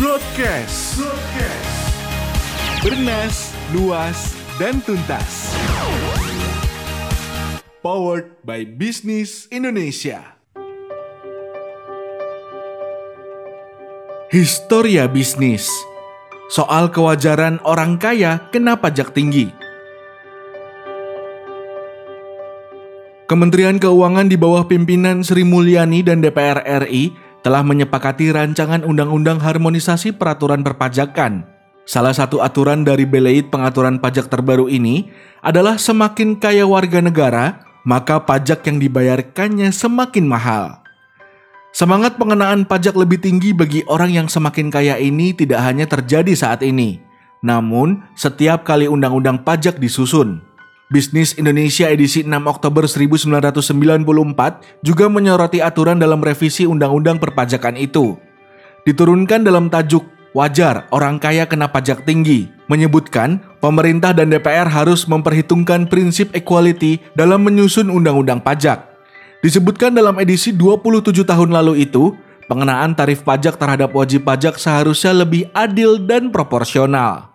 Broadcast. Broadcast. Bernas, luas, dan tuntas. Powered by Business Indonesia. Historia bisnis. Soal kewajaran orang kaya kena pajak tinggi. Kementerian Keuangan di bawah pimpinan Sri Mulyani dan DPR RI telah menyepakati rancangan undang-undang harmonisasi peraturan perpajakan. Salah satu aturan dari beleit pengaturan pajak terbaru ini adalah semakin kaya warga negara, maka pajak yang dibayarkannya semakin mahal. Semangat pengenaan pajak lebih tinggi bagi orang yang semakin kaya ini tidak hanya terjadi saat ini, namun setiap kali undang-undang pajak disusun. Bisnis Indonesia edisi 6 Oktober 1994 juga menyoroti aturan dalam revisi Undang-Undang Perpajakan itu. Diturunkan dalam tajuk Wajar orang kaya kena pajak tinggi, menyebutkan pemerintah dan DPR harus memperhitungkan prinsip equality dalam menyusun undang-undang pajak. Disebutkan dalam edisi 27 tahun lalu itu, pengenaan tarif pajak terhadap wajib pajak seharusnya lebih adil dan proporsional.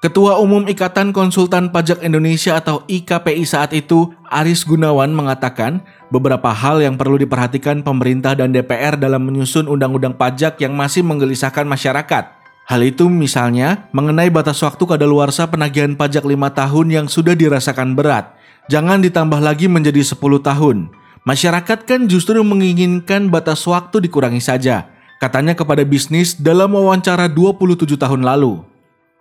Ketua Umum Ikatan Konsultan Pajak Indonesia atau IKPI saat itu, Aris Gunawan mengatakan beberapa hal yang perlu diperhatikan pemerintah dan DPR dalam menyusun undang-undang pajak yang masih menggelisahkan masyarakat. Hal itu misalnya mengenai batas waktu kadaluarsa penagihan pajak lima tahun yang sudah dirasakan berat. Jangan ditambah lagi menjadi 10 tahun. Masyarakat kan justru menginginkan batas waktu dikurangi saja, katanya kepada bisnis dalam wawancara 27 tahun lalu.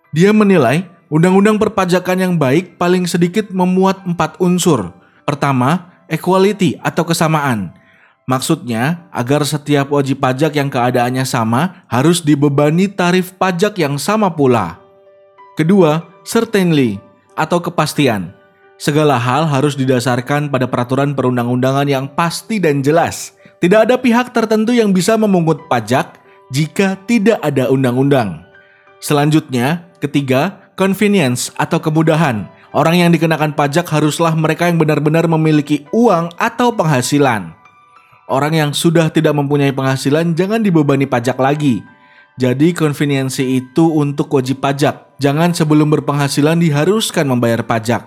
Dia menilai undang-undang perpajakan yang baik paling sedikit memuat empat unsur. Pertama, equality atau kesamaan. Maksudnya, agar setiap wajib pajak yang keadaannya sama harus dibebani tarif pajak yang sama pula. Kedua, certainly atau kepastian. Segala hal harus didasarkan pada peraturan perundang-undangan yang pasti dan jelas. Tidak ada pihak tertentu yang bisa memungut pajak jika tidak ada undang-undang. Selanjutnya, ketiga, convenience atau kemudahan. Orang yang dikenakan pajak haruslah mereka yang benar-benar memiliki uang atau penghasilan. Orang yang sudah tidak mempunyai penghasilan jangan dibebani pajak lagi. Jadi konveniensi itu untuk wajib pajak. Jangan sebelum berpenghasilan diharuskan membayar pajak.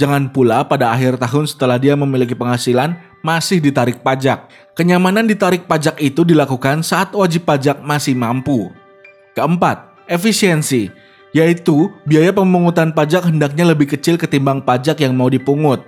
Jangan pula pada akhir tahun setelah dia memiliki penghasilan masih ditarik pajak. Kenyamanan ditarik pajak itu dilakukan saat wajib pajak masih mampu. Keempat, efisiensi yaitu biaya pemungutan pajak hendaknya lebih kecil ketimbang pajak yang mau dipungut.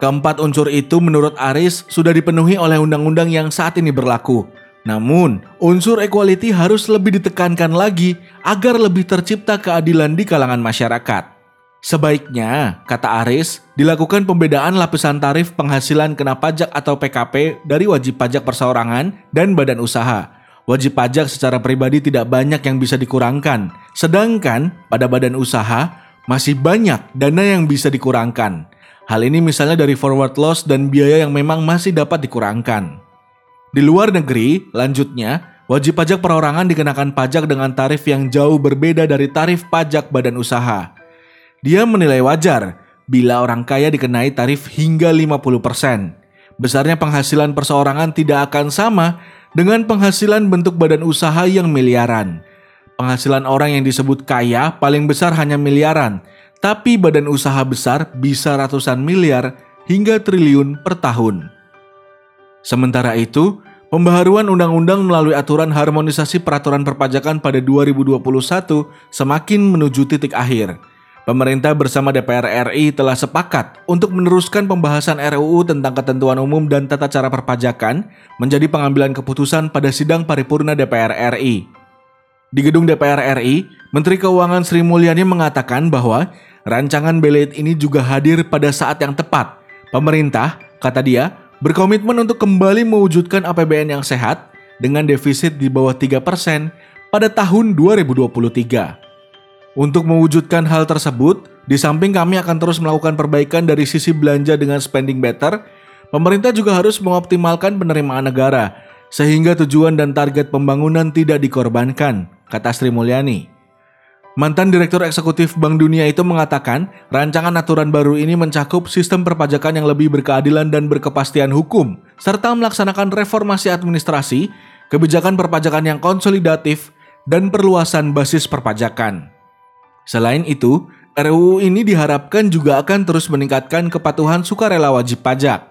Keempat unsur itu menurut Aris sudah dipenuhi oleh undang-undang yang saat ini berlaku. Namun, unsur equality harus lebih ditekankan lagi agar lebih tercipta keadilan di kalangan masyarakat. Sebaiknya, kata Aris, dilakukan pembedaan lapisan tarif penghasilan kena pajak atau PKP dari wajib pajak perseorangan dan badan usaha wajib pajak secara pribadi tidak banyak yang bisa dikurangkan. Sedangkan pada badan usaha masih banyak dana yang bisa dikurangkan. Hal ini misalnya dari forward loss dan biaya yang memang masih dapat dikurangkan. Di luar negeri, lanjutnya, wajib pajak perorangan dikenakan pajak dengan tarif yang jauh berbeda dari tarif pajak badan usaha. Dia menilai wajar bila orang kaya dikenai tarif hingga 50%. Besarnya penghasilan perseorangan tidak akan sama dengan penghasilan bentuk badan usaha yang miliaran. Penghasilan orang yang disebut kaya paling besar hanya miliaran, tapi badan usaha besar bisa ratusan miliar hingga triliun per tahun. Sementara itu, pembaharuan undang-undang melalui aturan harmonisasi peraturan perpajakan pada 2021 semakin menuju titik akhir. Pemerintah bersama DPR RI telah sepakat untuk meneruskan pembahasan RUU tentang ketentuan umum dan tata cara perpajakan menjadi pengambilan keputusan pada sidang paripurna DPR RI. Di gedung DPR RI, Menteri Keuangan Sri Mulyani mengatakan bahwa rancangan belet ini juga hadir pada saat yang tepat. Pemerintah, kata dia, berkomitmen untuk kembali mewujudkan APBN yang sehat dengan defisit di bawah 3% pada tahun 2023. Untuk mewujudkan hal tersebut, di samping kami akan terus melakukan perbaikan dari sisi belanja dengan spending better, pemerintah juga harus mengoptimalkan penerimaan negara, sehingga tujuan dan target pembangunan tidak dikorbankan, kata Sri Mulyani. Mantan Direktur Eksekutif Bank Dunia itu mengatakan, rancangan aturan baru ini mencakup sistem perpajakan yang lebih berkeadilan dan berkepastian hukum, serta melaksanakan reformasi administrasi, kebijakan perpajakan yang konsolidatif, dan perluasan basis perpajakan. Selain itu, RUU ini diharapkan juga akan terus meningkatkan kepatuhan sukarela wajib pajak.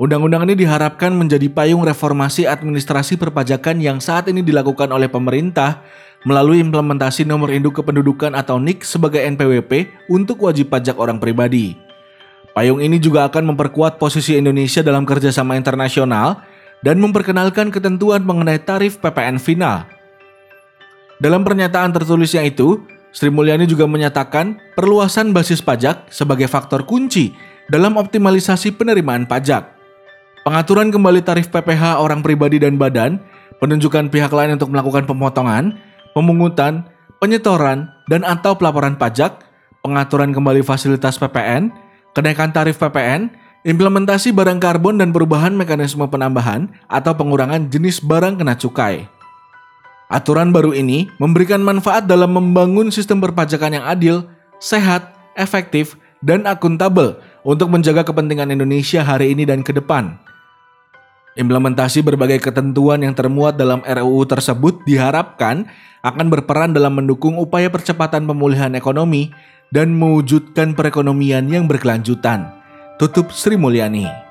Undang-undang ini diharapkan menjadi payung reformasi administrasi perpajakan yang saat ini dilakukan oleh pemerintah melalui implementasi nomor induk kependudukan atau NIK sebagai NPWP untuk wajib pajak orang pribadi. Payung ini juga akan memperkuat posisi Indonesia dalam kerjasama internasional dan memperkenalkan ketentuan mengenai tarif PPN final. Dalam pernyataan tertulisnya itu, Sri Mulyani juga menyatakan perluasan basis pajak sebagai faktor kunci dalam optimalisasi penerimaan pajak. Pengaturan kembali tarif PPh orang pribadi dan badan, penunjukan pihak lain untuk melakukan pemotongan, pemungutan, penyetoran, dan atau pelaporan pajak, pengaturan kembali fasilitas PPN, kenaikan tarif PPN, implementasi barang karbon dan perubahan mekanisme penambahan atau pengurangan jenis barang kena cukai. Aturan baru ini memberikan manfaat dalam membangun sistem perpajakan yang adil, sehat, efektif, dan akuntabel untuk menjaga kepentingan Indonesia hari ini dan ke depan. Implementasi berbagai ketentuan yang termuat dalam RUU tersebut diharapkan akan berperan dalam mendukung upaya percepatan pemulihan ekonomi dan mewujudkan perekonomian yang berkelanjutan tutup Sri Mulyani.